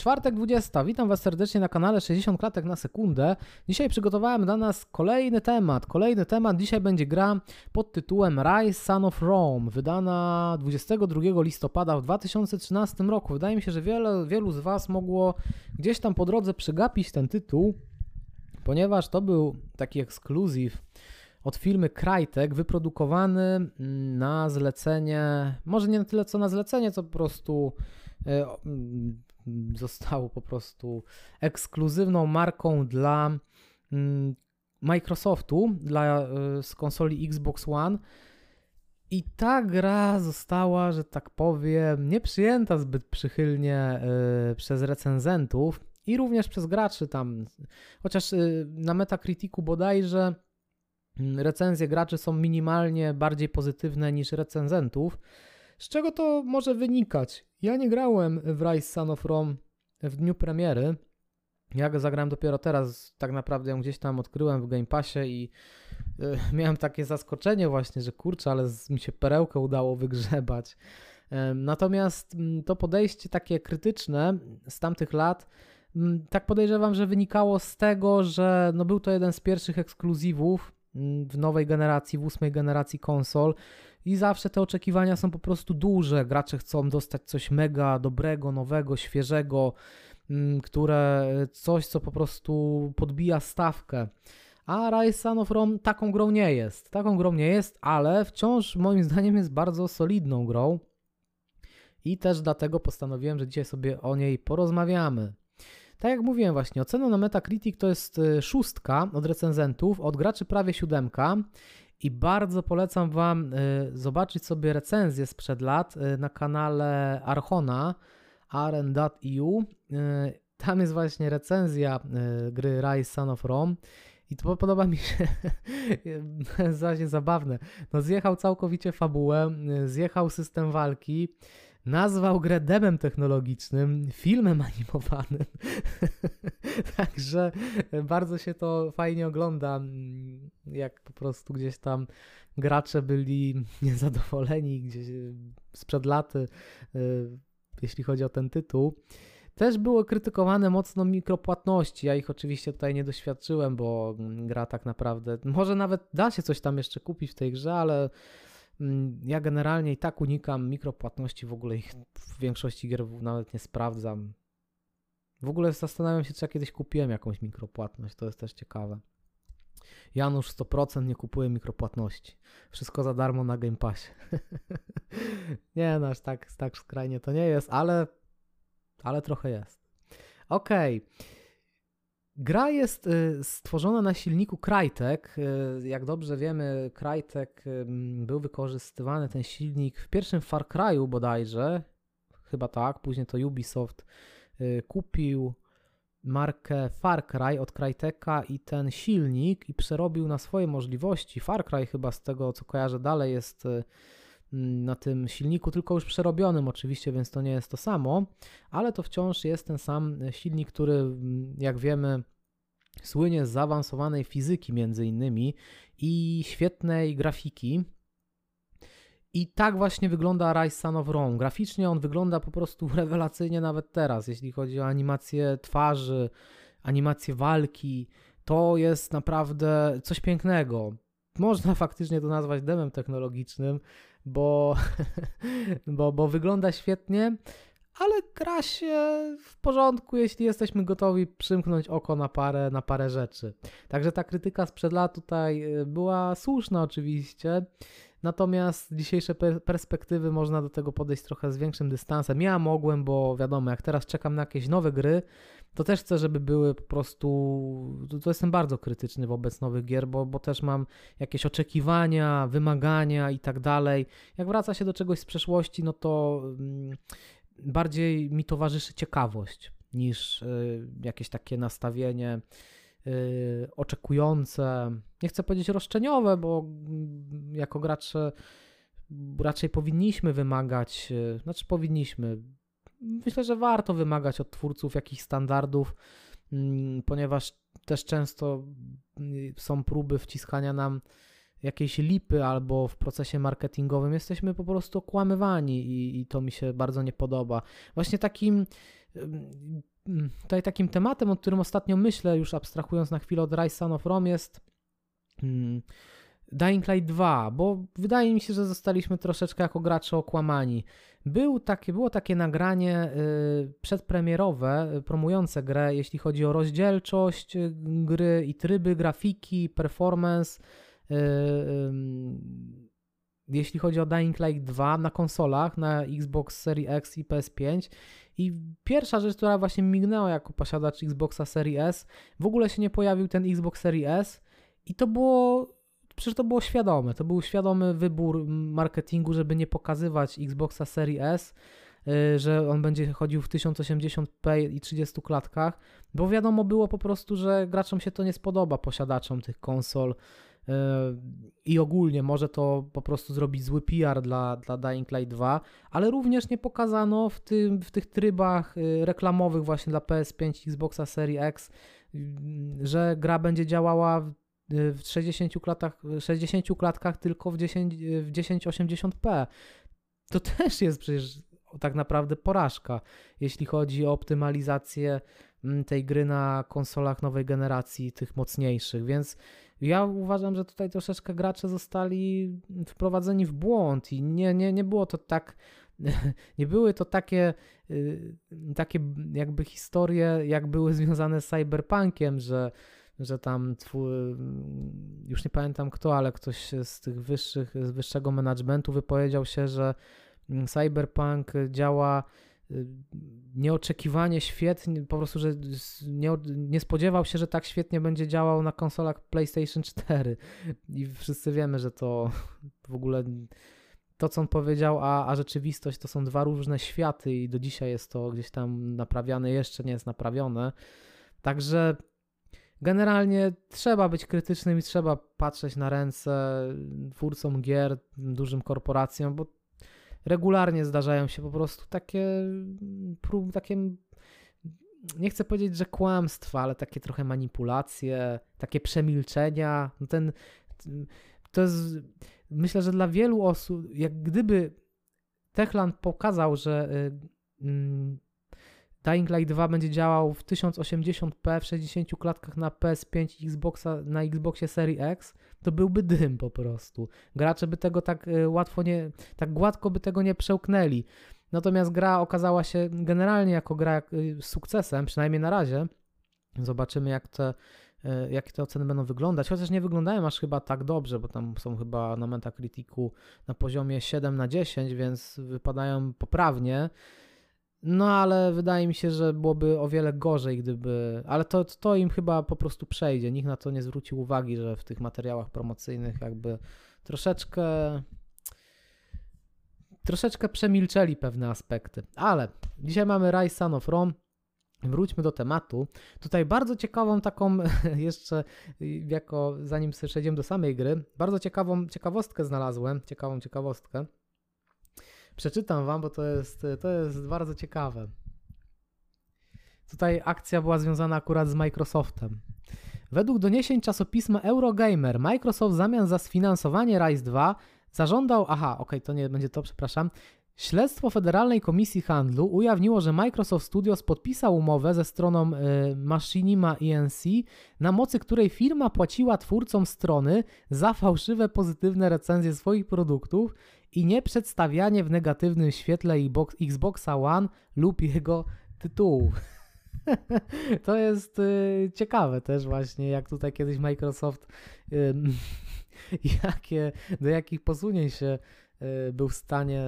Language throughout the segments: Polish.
Czwartek 20. Witam Was serdecznie na kanale 60 klatek na sekundę. Dzisiaj przygotowałem dla nas kolejny temat. Kolejny temat. Dzisiaj będzie gra pod tytułem Rise Son of Rome, wydana 22 listopada w 2013 roku. Wydaje mi się, że wiele, wielu z Was mogło gdzieś tam po drodze przegapić ten tytuł, ponieważ to był taki ekskluzyw od firmy Crytek, wyprodukowany mm, na zlecenie, może nie na tyle co na zlecenie, co po prostu e, mm, zostało po prostu ekskluzywną marką dla mm, Microsoftu, dla e, z konsoli Xbox One. I ta gra została, że tak powiem, nie przyjęta zbyt przychylnie y, przez recenzentów i również przez graczy tam. Chociaż y, na Metacriticu bodajże Mm, recenzje graczy są minimalnie bardziej pozytywne niż recenzentów. Z czego to może wynikać? Ja nie grałem w Rise Son of Rome w dniu premiery. Ja go zagrałem dopiero teraz, tak naprawdę ją gdzieś tam odkryłem w Game Passie i y, miałem takie zaskoczenie właśnie, że kurczę, ale z, mi się perełkę udało wygrzebać. Y, natomiast to podejście takie krytyczne z tamtych lat, tak podejrzewam, że wynikało z tego, że no był to jeden z pierwszych ekskluzywów, w nowej generacji, w ósmej generacji konsol i zawsze te oczekiwania są po prostu duże. Gracze chcą dostać coś mega dobrego, nowego, świeżego, które coś, co po prostu podbija stawkę. A Rise Son of Rome taką grą nie jest. Taką grą nie jest, ale wciąż moim zdaniem jest bardzo solidną grą. I też dlatego postanowiłem, że dzisiaj sobie o niej porozmawiamy. Tak jak mówiłem właśnie, ocena na Metacritic to jest y, szóstka od recenzentów, od graczy prawie siódemka i bardzo polecam Wam y, zobaczyć sobie recenzję sprzed lat y, na kanale Archona, rn.eu. Tam jest właśnie recenzja gry Rise Son of Rome. I to podoba mi się, zaś zabawne. No zjechał całkowicie fabułę, zjechał system walki, nazwał grę demem technologicznym, filmem animowanym. Także bardzo się to fajnie ogląda, jak po prostu gdzieś tam gracze byli niezadowoleni gdzieś sprzed laty, y, jeśli chodzi o ten tytuł. Też było krytykowane mocno mikropłatności. Ja ich oczywiście tutaj nie doświadczyłem, bo gra tak naprawdę. Może nawet da się coś tam jeszcze kupić w tej grze, ale Mm, ja generalnie i tak unikam mikropłatności, w ogóle ich w większości gier nawet nie sprawdzam. W ogóle zastanawiam się, czy ja kiedyś kupiłem jakąś mikropłatność, to jest też ciekawe. Janusz 100% nie kupuje mikropłatności. Wszystko za darmo na Game Passie. nie, no aż tak, tak skrajnie to nie jest, ale, ale trochę jest. Okej. Okay. Gra jest y, stworzona na silniku Crytek. Y, jak dobrze wiemy, Crytek był wykorzystywany ten silnik w pierwszym Far Cry'u bodajże, chyba tak, później to Ubisoft y, kupił markę Far Cry od Cryteka i ten silnik i przerobił na swoje możliwości. Far Cry chyba z tego co kojarzę dalej jest na tym silniku, tylko już przerobionym oczywiście, więc to nie jest to samo, ale to wciąż jest ten sam silnik, który jak wiemy słynie z zaawansowanej fizyki między innymi i świetnej grafiki. I tak właśnie wygląda Rise Son of Rome. Graficznie on wygląda po prostu rewelacyjnie nawet teraz, jeśli chodzi o animację twarzy, animację walki. To jest naprawdę coś pięknego. Można faktycznie to nazwać demem technologicznym, bo, bo, bo wygląda świetnie, ale gra się w porządku, jeśli jesteśmy gotowi przymknąć oko na parę, na parę rzeczy. Także ta krytyka sprzed lat tutaj y, była słuszna oczywiście, natomiast z dzisiejszej perspektywy można do tego podejść trochę z większym dystansem. Ja mogłem, bo wiadomo, jak teraz czekam na jakieś nowe gry, to też chcę, żeby były po prostu. To jestem bardzo krytyczny wobec nowych gier, bo, bo też mam jakieś oczekiwania, wymagania i tak dalej. Jak wraca się do czegoś z przeszłości, no to mm, bardziej mi towarzyszy ciekawość niż y, jakieś takie nastawienie y, oczekujące. Nie chcę powiedzieć roszczeniowe, bo mm, jako gracze raczej powinniśmy wymagać, y, znaczy powinniśmy myślę, że warto wymagać od twórców jakichś standardów, mm, ponieważ też często są próby wciskania nam jakiejś lipy albo w procesie marketingowym jesteśmy po prostu okłamywani i, i, to mi się bardzo nie podoba. Właśnie takim tutaj takim tematem, o którym ostatnio myślę, już abstrahując na chwilę od Rise Son of Rome jest Dying Light 2, bo wydaje mi się, że zostaliśmy troszeczkę jako gracze okłamani. Był takie, było takie nagranie y, przedpremierowe, y, promujące grę, jeśli chodzi o rozdzielczość y, gry i tryby, grafiki, performance. Y, jeśli chodzi o Dying Light 2 na konsolach, na Xbox Series X i PS5. I pierwsza rzecz, która właśnie mignęła jako posiadacz Xboxa Series S, w ogóle się nie pojawił ten Xbox Series S i to było przecież to było świadome. To był świadomy wybór marketingu, żeby nie pokazywać Xboxa Series S, y, że on będzie chodził w 1080p i 30 klatkach, bo wiadomo było po prostu, że graczom się to nie spodoba, posiadaczom tych konsol. Y, I ogólnie może to po prostu zrobić zły PR dla, dla Dying Light 2, ale również nie pokazano w, tym, w tych trybach y, reklamowych właśnie dla PS5 Xboxa Series X, że gra będzie działała w 60 klatkach, 60 klatkach tylko w, 10, w 1080p. To też jest przecież tak naprawdę porażka, jeśli chodzi o optymalizację tej gry na konsolach nowej generacji, tych mocniejszych, więc ja uważam, że tutaj troszeczkę gracze zostali wprowadzeni w błąd i nie, nie, nie było to tak, nie były to takie, y, takie jakby historie, jak były związane z cyberpunkiem, że że tam twój, już nie pamiętam kto, ale ktoś z tych wyższych, z wyższego managementu wypowiedział się, że mm, Cyberpunk działa nieoczekiwanie świetnie, po prostu, że nie, nie spodziewał się, że tak świetnie będzie działał na konsolach PlayStation 4 i wszyscy wiemy, że to w ogóle to, co on powiedział, a, a rzeczywistość to są dwa różne światy i do dzisiaj jest to gdzieś tam naprawiane, jeszcze nie jest naprawione. Także generalnie trzeba być krytycznym i trzeba patrzeć na ręce twórcom gier, dużym korporacjom, bo regularnie zdarzają się po prostu takie prób, takie nie chcę powiedzieć, że kłamstwa, ale takie trochę manipulacje, takie przemilczenia. No ten, to jest, myślę, że dla wielu osób, jak gdyby Techland pokazał, że y, mm, Dying Light 2 będzie działał w 1080p w 60 klatkach na PS5 Xboxa, na Xboxie Series X, to byłby dym po prostu. Gracze by tego tak e, łatwo nie, tak gładko by tego nie przełknęli. Natomiast gra okazała się generalnie jako gra e, sukcesem, przynajmniej na razie. Zobaczymy jak te, e, jak te oceny będą wyglądać, chociaż nie wyglądają aż chyba tak dobrze, bo tam są chyba na Metacriticu na poziomie 7 na 10, więc wypadają poprawnie. No ale wydaje mi się, że byłoby o wiele gorzej, gdyby. Ale to, to im chyba po prostu przejdzie. Nikt na to nie zwrócił uwagi, że w tych materiałach promocyjnych jakby troszeczkę. Troszeczkę przemilczeli pewne aspekty. Ale dzisiaj mamy Rise Son of Rome. Wróćmy do tematu. Tutaj bardzo ciekawą taką, jeszcze jako zanim przejdziemy do samej gry, bardzo ciekawą ciekawostkę znalazłem, ciekawą ciekawostkę. Przeczytam wam, bo to jest, to jest bardzo ciekawe. Tutaj akcja była związana akurat z Microsoftem. Według doniesień czasopisma Eurogamer, Microsoft w zamian za sfinansowanie Rise 2 zażądał, aha, okej, okay, to nie będzie to, przepraszam, Śledztwo Federalnej Komisji Handlu ujawniło, że Microsoft Studios podpisał umowę ze stroną y, Machinima ENC, na mocy której firma płaciła twórcom strony za fałszywe pozytywne recenzje swoich produktów i nie przedstawianie w negatywnym świetle Xboxa One lub jego tytułów. to jest y, ciekawe też właśnie, jak tutaj kiedyś Microsoft y, jakie, do jakich posunięć się był w stanie,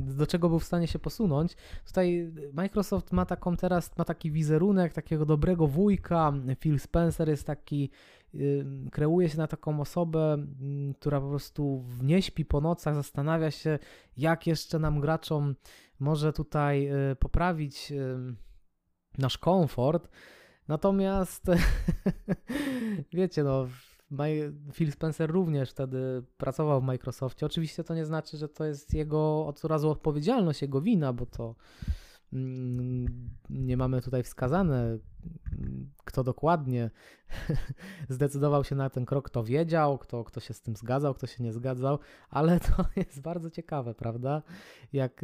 do czego był w stanie się posunąć. Tutaj Microsoft ma taką teraz, ma taki wizerunek takiego dobrego wujka. Phil Spencer jest taki kreuje się na taką osobę, która po prostu nie śpi po nocach, zastanawia się, jak jeszcze nam graczom może tutaj y, poprawić nasz komfort. Natomiast wiecie, no, Phil Spencer również wtedy pracował w Microsoftie. Oczywiście to nie znaczy, że to jest jego od razu odpowiedzialność, jego wina, bo to Mm, nie mamy tutaj wskazane, kto dokładnie zdecydował się na ten krok, kto wiedział, kto, kto się z tym zgadzał, kto się nie zgadzał, ale to jest bardzo ciekawe, prawda? Jak,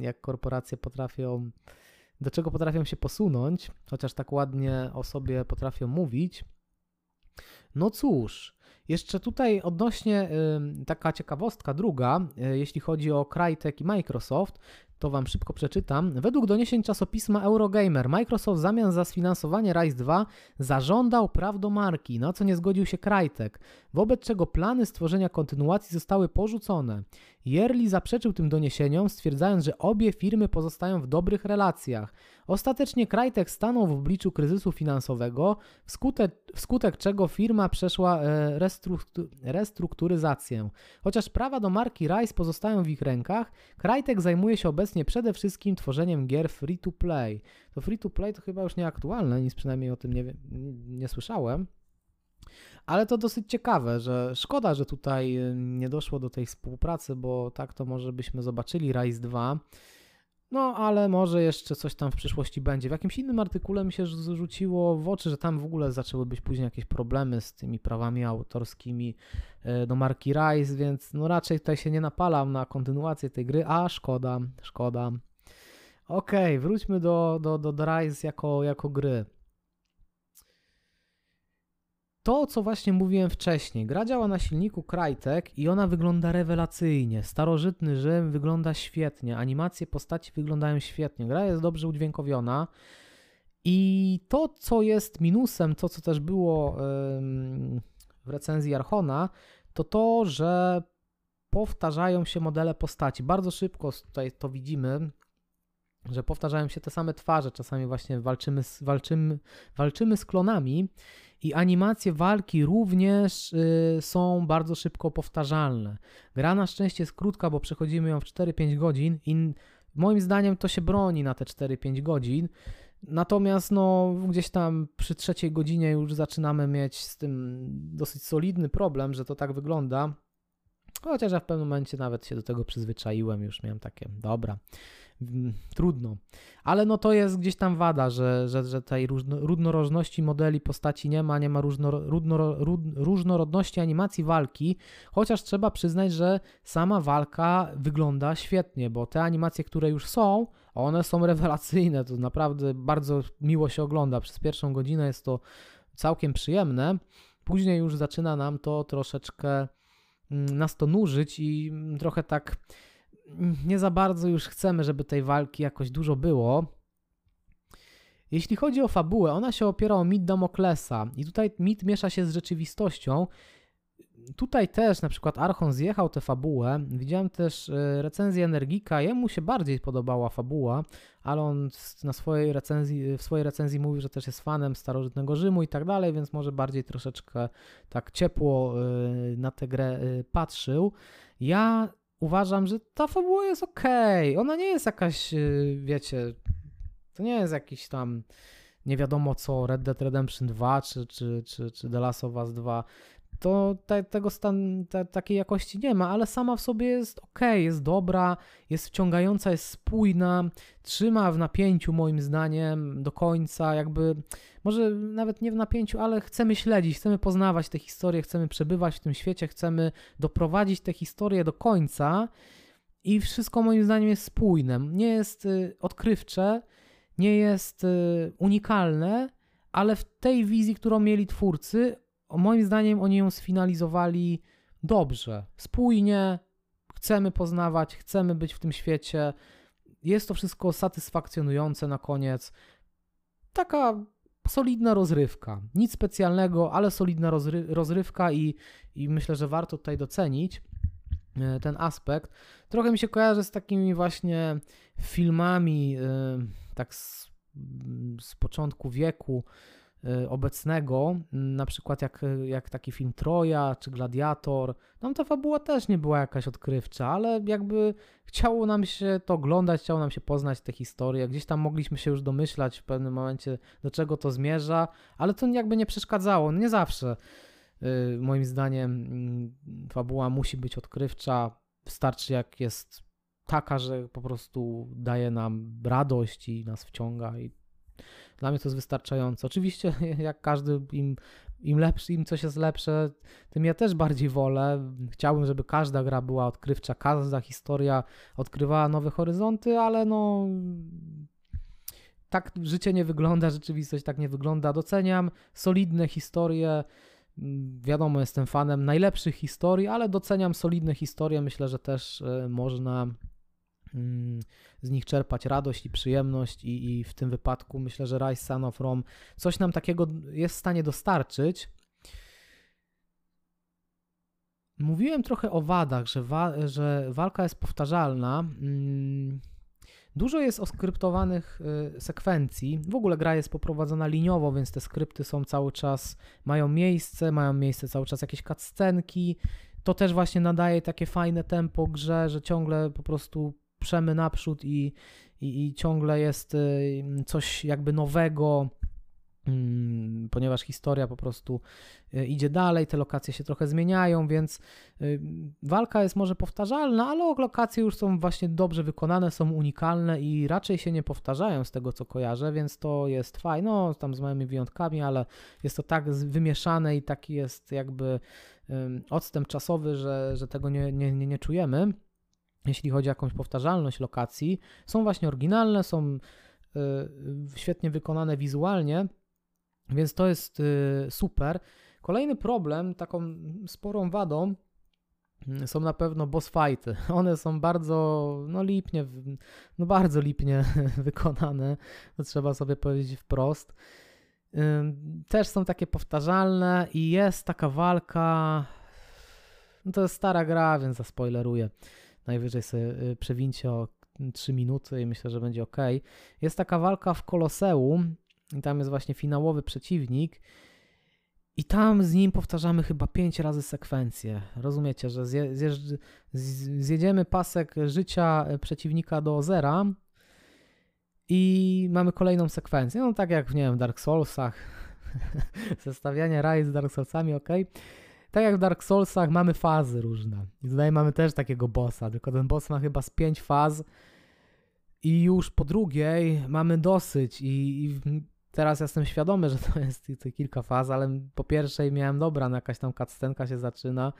jak korporacje potrafią do czego potrafią się posunąć, chociaż tak ładnie o sobie potrafią mówić. No cóż, jeszcze tutaj odnośnie taka ciekawostka druga, y, jeśli chodzi o Crytek i Microsoft, to Wam szybko przeczytam. Według doniesień czasopisma Eurogamer, Microsoft w zamian za sfinansowanie Rise 2 zażądał praw do marki, na co nie zgodził się Crytek, wobec czego plany stworzenia kontynuacji zostały porzucone. Yerli zaprzeczył tym doniesieniom, stwierdzając, że obie firmy pozostają w dobrych relacjach. Ostatecznie Crytek stanął w obliczu kryzysu finansowego, wskutek, wskutek czego firma przeszła e, restrukturyzację. Chociaż prawa do marki Rise pozostają w ich rękach, Crytek zajmuje się obecnie przede wszystkim tworzeniem gier free to play. To free to play to chyba już nieaktualne, nic przynajmniej o tym nie, nie słyszałem. Ale to dosyć ciekawe, że szkoda, że tutaj y, nie doszło do tej współpracy, bo tak to może byśmy zobaczyli Rise 2. No, ale może jeszcze coś tam w przyszłości będzie. W jakimś innym artykule mi się rzuciło w oczy, że tam w ogóle zaczęły być później jakieś problemy z tymi prawami autorskimi y, do marki Rise, więc no raczej tutaj się nie napalam na kontynuację tej gry, a szkoda, szkoda. Okej, okay, wróćmy do, do, do, do Rise jako, jako gry. To, co właśnie mówiłem wcześniej, gra działa na silniku Crytek i ona wygląda rewelacyjnie. Starożytny Rzym wygląda świetnie, animacje postaci wyglądają świetnie, gra jest dobrze udźwiękowiona. I to, co jest minusem, to co też było w recenzji Archona, to to, że powtarzają się modele postaci. Bardzo szybko tutaj to widzimy, że powtarzają się te same twarze. Czasami właśnie walczymy z, walczymy, walczymy z klonami i animacje walki również y, są bardzo szybko powtarzalne. Gra na szczęście jest krótka, bo przechodzimy ją w 4-5 godzin i moim zdaniem to się broni na te 4-5 godzin. Natomiast no, gdzieś tam przy trzeciej godzinie już zaczynamy mieć z tym dosyć solidny problem, że to tak wygląda. Chociaż ja w pewnym momencie nawet się do tego przyzwyczaiłem, już miałem takie, dobra, trudno. Ale no to jest gdzieś tam wada, że, że, że tej różnorodności modeli postaci nie ma, nie ma różnorodności animacji walki, chociaż trzeba przyznać, że sama walka wygląda świetnie, bo te animacje, które już są, one są rewelacyjne, to naprawdę bardzo miło się ogląda. Przez pierwszą godzinę jest to całkiem przyjemne, później już zaczyna nam to troszeczkę mm, nas to nużyć i trochę tak nie za bardzo już chcemy, żeby tej walki jakoś dużo było. Jeśli chodzi o fabułę, ona się opiera o mit Damoklesa i tutaj mit miesza się z rzeczywistością. Tutaj też na przykład Archon zjechał tę fabułę. Widziałem też e, recenzję Energika, jemu się bardziej podobała fabuła, ale on na swojej recenzji, w swojej recenzji mówił, że też jest fanem starożytnego Rzymu i tak dalej, więc może bardziej troszeczkę tak ciepło e, na tę grę e, patrzył. Ja uważam, że ta fabuła jest okej. Okay. Ona nie jest jakaś, y, wiecie, to nie jest jakiś tam nie wiadomo co Red Dead Redemption 2 czy, czy, czy, czy The Last of Us 2 to te, tego stan, te, takiej jakości nie ma, ale sama w sobie jest ok, jest dobra, jest wciągająca, jest spójna, trzyma w napięciu moim zdaniem do końca, jakby może nawet nie w napięciu, ale chcemy śledzić, chcemy poznawać te historie, chcemy przebywać w tym świecie, chcemy doprowadzić te historie do końca i wszystko moim zdaniem jest spójne, nie jest y, odkrywcze, nie jest y, unikalne, ale w tej wizji, którą mieli twórcy, moim zdaniem oni ją sfinalizowali dobrze, spójnie, chcemy poznawać, chcemy być w tym świecie. Jest to wszystko satysfakcjonujące na koniec. Taka solidna rozrywka. Nic specjalnego, ale solidna rozry rozrywka i, i myślę, że warto tutaj docenić e, ten aspekt. Trochę mi się kojarzy z takimi właśnie filmami, e, tak z, z początku wieku, obecnego, na przykład jak, jak taki film Troja czy Gladiator, tam ta fabuła też nie była jakaś odkrywcza, ale jakby chciało nam się to oglądać, chciało nam się poznać tę historię, gdzieś tam mogliśmy się już domyślać w pewnym momencie, do czego to zmierza, ale to jakby nie przeszkadzało, nie zawsze. Y, moim zdaniem mm, fabuła musi być odkrywcza, wystarczy jak jest taka, że po prostu daje nam radość i nas wciąga i dla mnie to jest wystarczające. Oczywiście, jak każdy, im, im lepszy, im coś jest lepsze, tym ja też bardziej wolę. Chciałbym, żeby każda gra była odkrywcza, każda historia odkrywała nowe horyzonty, ale no tak życie nie wygląda, rzeczywistość tak nie wygląda. Doceniam solidne historie. Wiadomo, jestem fanem najlepszych historii, ale doceniam solidne historie. Myślę, że też y, można z nich czerpać radość i przyjemność i, i w tym wypadku myślę, że Rise Son of Rome coś nam takiego jest w stanie dostarczyć. Mówiłem trochę o wadach, że, wa że walka jest powtarzalna. Mm, dużo jest oskryptowanych y, sekwencji. W ogóle gra jest poprowadzona liniowo, więc te skrypty są cały czas, mają miejsce, mają miejsce cały czas jakieś cutscenki. To też właśnie nadaje takie fajne tempo grze, że ciągle po prostu przemy naprzód i, i, i ciągle jest y, coś jakby nowego, mm, ponieważ historia po prostu y, idzie dalej, te lokacje się trochę zmieniają, więc y, walka jest może powtarzalna, ale lokacje już są właśnie dobrze wykonane, są unikalne i raczej się nie powtarzają z tego co kojarzę, więc to jest fajne, no tam z małymi wyjątkami, ale jest to tak wymieszane i taki jest jakby odstęp czasowy, że, że tego nie, nie, nie, nie czujemy jeśli chodzi o jakąś powtarzalność lokacji, są właśnie oryginalne, są y, świetnie wykonane wizualnie, więc to jest y, super. Kolejny problem, taką sporą wadą mm, są na pewno boss fighty. One są bardzo, no lipnie, no bardzo lipnie wykonane, to trzeba sobie powiedzieć wprost. Też są takie powtarzalne i jest taka walka, no to jest stara gra, więc zaspoileruję najwyżej sobie y, przewincie o 3 minuty i myślę, że będzie ok. Jest taka walka w Koloseum i tam jest właśnie finałowy przeciwnik i tam z nim powtarzamy chyba 5 razy sekwencję. Rozumiecie, że zje, zjedziemy pasek życia przeciwnika do zera i mamy kolejną sekwencję. No tak jak, nie wiem, w Dark Soulsach, zestawianie raj z Dark Soulsami, ok tak jak w Dark Soulsach mamy fazy różne. I tutaj mamy też takiego bossa, tylko ten boss ma chyba z pięć faz i już po drugiej mamy dosyć i, i teraz jestem świadomy, że to jest to kilka faz, ale po pierwszej miałem dobra, no jakaś tam cutscenka się zaczyna,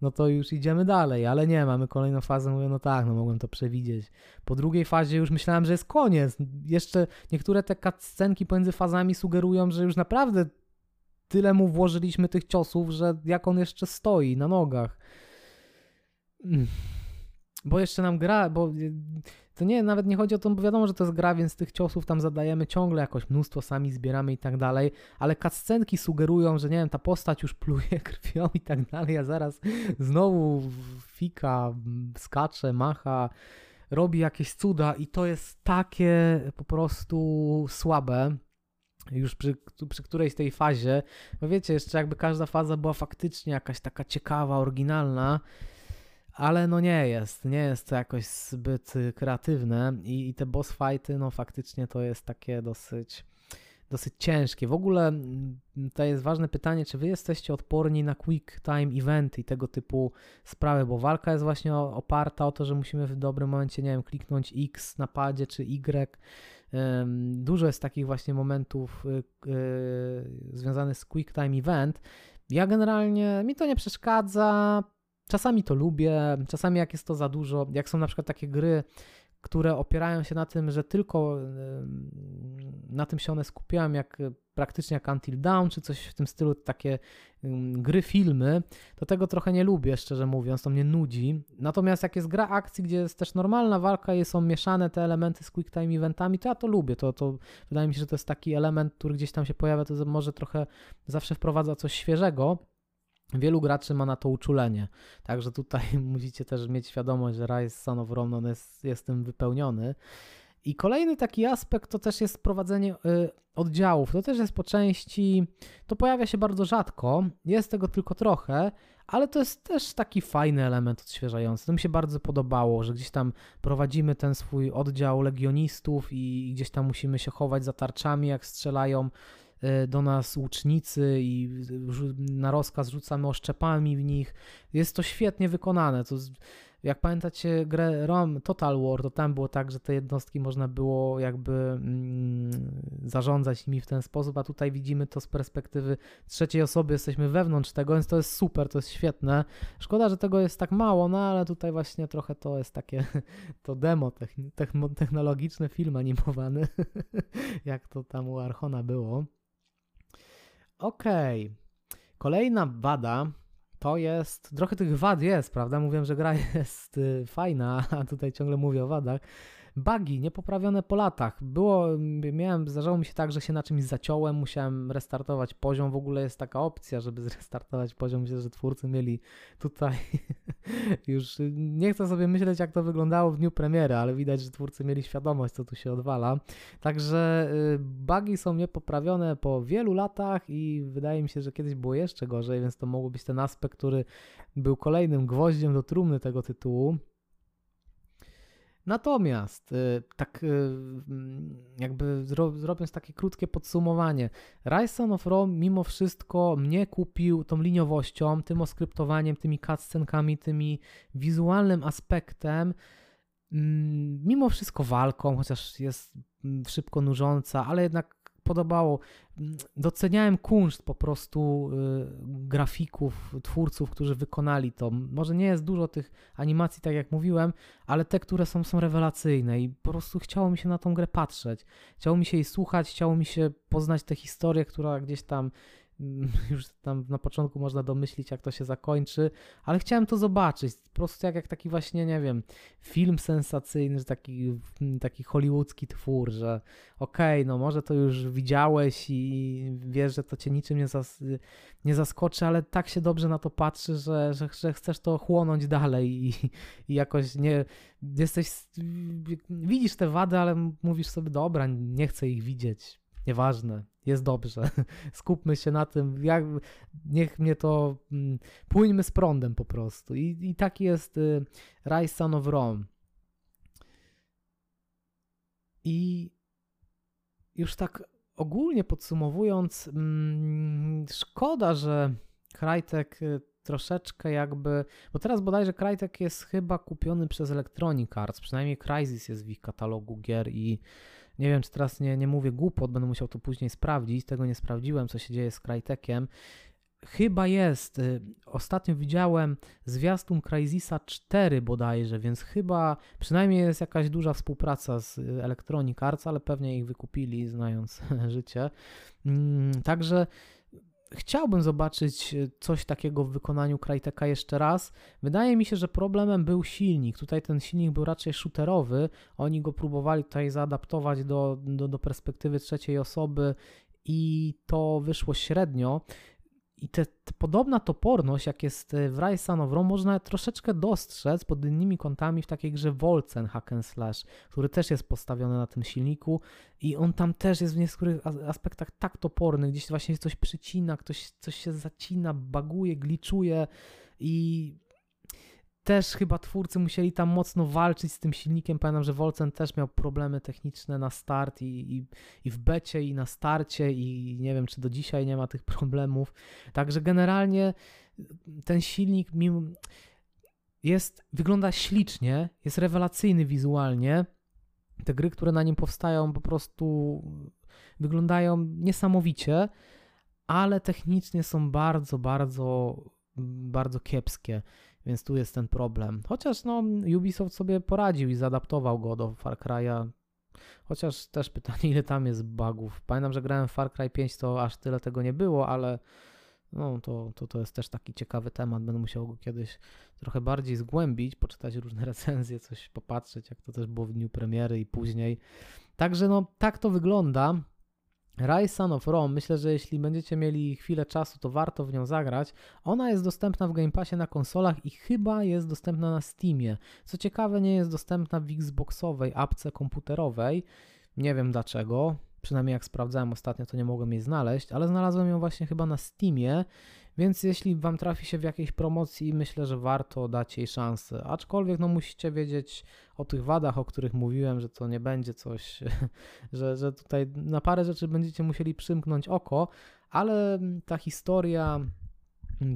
no to już idziemy dalej, ale nie, mamy kolejną fazę, mówię, no tak, no mogłem to przewidzieć. Po drugiej fazie już myślałem, że jest koniec. Jeszcze niektóre te cutscenki pomiędzy fazami sugerują, że już naprawdę tyle mu włożyliśmy tych ciosów, że jak on jeszcze stoi na nogach. Mm. Bo jeszcze nam gra, bo y, to nie, nawet nie chodzi o to, bo wiadomo, że to jest gra, więc tych ciosów tam zadajemy ciągle jakoś mnóstwo, sami zbieramy i tak dalej, ale cutscenki sugerują, że nie wiem, ta postać już pluje krwią i tak dalej, a zaraz znowu fika, skacze, macha, robi jakieś cuda i to jest takie po prostu słabe, już przy, przy którejś tej fazie, bo wiecie, jeszcze jakby każda faza była faktycznie jakaś taka ciekawa, oryginalna, ale no nie jest, nie jest to jakoś zbyt kreatywne i, i te boss fighty, no faktycznie to jest takie dosyć dosyć ciężkie. W ogóle to jest ważne pytanie, czy wy jesteście odporni na quick time eventy i tego typu sprawy, bo walka jest właśnie oparta o to, że musimy w dobrym momencie, nie wiem, kliknąć X na padzie czy Y, Dużo jest takich właśnie momentów y, y, związanych z Quick Time Event. Ja generalnie, mi to nie przeszkadza, czasami to lubię, czasami jak jest to za dużo, jak są na przykład takie gry, które opierają się na tym, że tylko na tym się one skupiają, jak praktycznie jak Until Dawn, czy coś w tym stylu, takie gry, filmy, to tego trochę nie lubię, szczerze mówiąc, to mnie nudzi. Natomiast jak jest gra akcji, gdzie jest też normalna walka i są mieszane te elementy z quick time eventami, to ja to lubię. To, to wydaje mi się, że to jest taki element, który gdzieś tam się pojawia, to może trochę zawsze wprowadza coś świeżego. Wielu graczy ma na to uczulenie, także tutaj musicie też mieć świadomość, że Rise Son of Rome jest, jest tym wypełniony. I kolejny taki aspekt to też jest prowadzenie y, oddziałów. To też jest po części, to pojawia się bardzo rzadko, jest tego tylko trochę, ale to jest też taki fajny element odświeżający. To mi się bardzo podobało, że gdzieś tam prowadzimy ten swój oddział legionistów i gdzieś tam musimy się chować za tarczami, jak strzelają y, do nas łucznicy i na rozkaz rzucamy oszczepami w nich. Jest to świetnie wykonane. To Jak pamiętacie grę ROM Total War, to tam było tak, że te jednostki można było jakby mm, zarządzać nimi w ten sposób, a tutaj widzimy to z perspektywy trzeciej osoby, jesteśmy wewnątrz tego, więc to jest super, to jest świetne. Szkoda, że tego jest tak mało, no ale tutaj właśnie trochę to jest takie to demo technologiczne, film animowany, jak to tam u Archona było. Okej. Okay. Kolejna wada to jest, trochę tych wad jest, prawda? Mówiłem, że gra jest y, fajna, a tutaj ciągle mówię o wadach. Bugi niepoprawione po latach. Było, miałem, zdarzało mi się tak, że się na czymś zaciąłem, musiałem restartować poziom. W ogóle jest taka opcja, żeby zrestartować poziom. Myślę, że twórcy mieli tutaj już, nie chcę sobie myśleć, jak to wyglądało w dniu premiery, ale widać, że twórcy mieli świadomość, co tu się odwala. Także y, bugi są niepoprawione po wielu latach i wydaje mi się, że kiedyś było jeszcze gorzej, więc to mógł być ten aspekt, który był kolejnym gwoździem do trumny tego tytułu. Natomiast, y, tak y, mm, jakby zrobiąc takie krótkie podsumowanie, Rise of Rome mimo wszystko mnie kupił tą liniowością, tym oskryptowaniem, tymi cutscenkami, tymi wizualnym aspektem, mm, mimo wszystko walką, chociaż jest mm, szybko nużąca, ale jednak podobało. Doceniałem kunszt po prostu y, grafików, twórców, którzy wykonali to. Może nie jest dużo tych animacji, tak jak mówiłem, ale te, które są, są rewelacyjne i po prostu chciało mi się na tą grę patrzeć. Chciało mi się jej słuchać, chciało mi się poznać tę historię, która gdzieś tam już tam na początku można domyślić, jak to się zakończy, ale chciałem to zobaczyć. Po prostu jak, jak taki właśnie, nie wiem, film sensacyjny, taki, taki hollywoodzki twór, że okej, okay, no może to już widziałeś i wiesz, że to cię niczym nie, zas nie zaskoczy, ale tak się dobrze na to patrzy, że, że, że chcesz to chłonąć dalej i, i jakoś nie jesteś, widzisz te wady, ale mówisz sobie, dobra, nie chcę ich widzieć, nieważne, jest dobrze. Skupmy się na tym, jak, niech mnie to, mm, płyńmy z prądem po prostu. I, i taki jest y, Rise Son of Rome. I już tak ogólnie podsumowując, mm, szkoda, że Krajtek y, troszeczkę jakby, bo teraz bodajże Krajtek jest chyba kupiony przez Electronic Arts, przynajmniej Crysis jest w ich katalogu gier i nie wiem, czy teraz nie, nie mówię głupot, będę musiał to później sprawdzić. Tego nie sprawdziłem, co się dzieje z Crytekiem. Chyba jest. Y, ostatnio widziałem zwiastun Crysisa 4 bodajże, więc chyba przynajmniej jest jakaś duża współpraca z Electronic Arts, ale pewnie ich wykupili, znając życie. Mm, także chciałbym zobaczyć e, coś takiego w wykonaniu Cryteka jeszcze raz. Wydaje mi się, że problemem był silnik. Tutaj ten silnik był raczej shooterowy. Oni go próbowali tutaj zaadaptować do, do, do perspektywy trzeciej osoby i to wyszło średnio. I te, te, podobna toporność, jak jest w Rise of Rome, można troszeczkę dostrzec pod innymi kątami w takiej grze Wolcen Hack and Slash, który też jest postawiony na tym silniku i on tam też jest w niektórych aspektach tak toporny, gdzieś właśnie coś przycina, ktoś, coś się zacina, baguje, gliczuje i też chyba twórcy musieli tam mocno walczyć z tym silnikiem. Pamiętam, że Wolcen też miał problemy techniczne na start i, i, i, w becie, i na starcie, i nie wiem, czy do dzisiaj nie ma tych problemów. Także generalnie ten silnik jest, wygląda ślicznie, jest rewelacyjny wizualnie. Te gry, które na nim powstają, po prostu wyglądają niesamowicie, ale technicznie są bardzo, bardzo, bardzo kiepskie. Więc tu jest ten problem. Chociaż no, Ubisoft sobie poradził i zaadaptował go do Far Cry'a. Chociaż też pytanie, ile tam jest bugów. Pamiętam, że grałem w Far Cry 5, to aż tyle tego nie było, ale no, to, to, to jest też taki ciekawy temat. Będę musiał go kiedyś trochę bardziej zgłębić, poczytać różne recenzje, coś popatrzeć, jak to też było w dniu premiery i później. Także no, tak to wygląda. Rise Son of Rome, myślę, że jeśli będziecie mieli chwilę czasu, to warto w nią zagrać. Ona jest dostępna w Game Passie na konsolach i chyba jest dostępna na Steamie. Co ciekawe, nie jest dostępna w Xboxowej apce komputerowej. Nie wiem dlaczego. Przynajmniej jak sprawdzałem ostatnio, to nie mogłem jej znaleźć, ale znalazłem ją właśnie chyba na Steamie więc jeśli Wam trafi się w jakiejś promocji, myślę, że warto dać jej szansę. Aczkolwiek no musicie wiedzieć o tych wadach, o których mówiłem, że to nie będzie coś, że, że tutaj na parę rzeczy będziecie musieli przymknąć oko, ale ta historia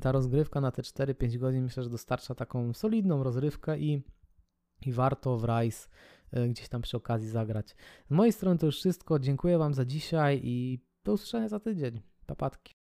ta rozgrywka na te 4-5 godzin myślę, że dostarcza taką solidną rozrywkę i, i warto w Rise gdzieś tam przy okazji zagrać. Z mojej strony to już wszystko. Dziękuję Wam za dzisiaj i do usłyszenia za tydzień. Papatki.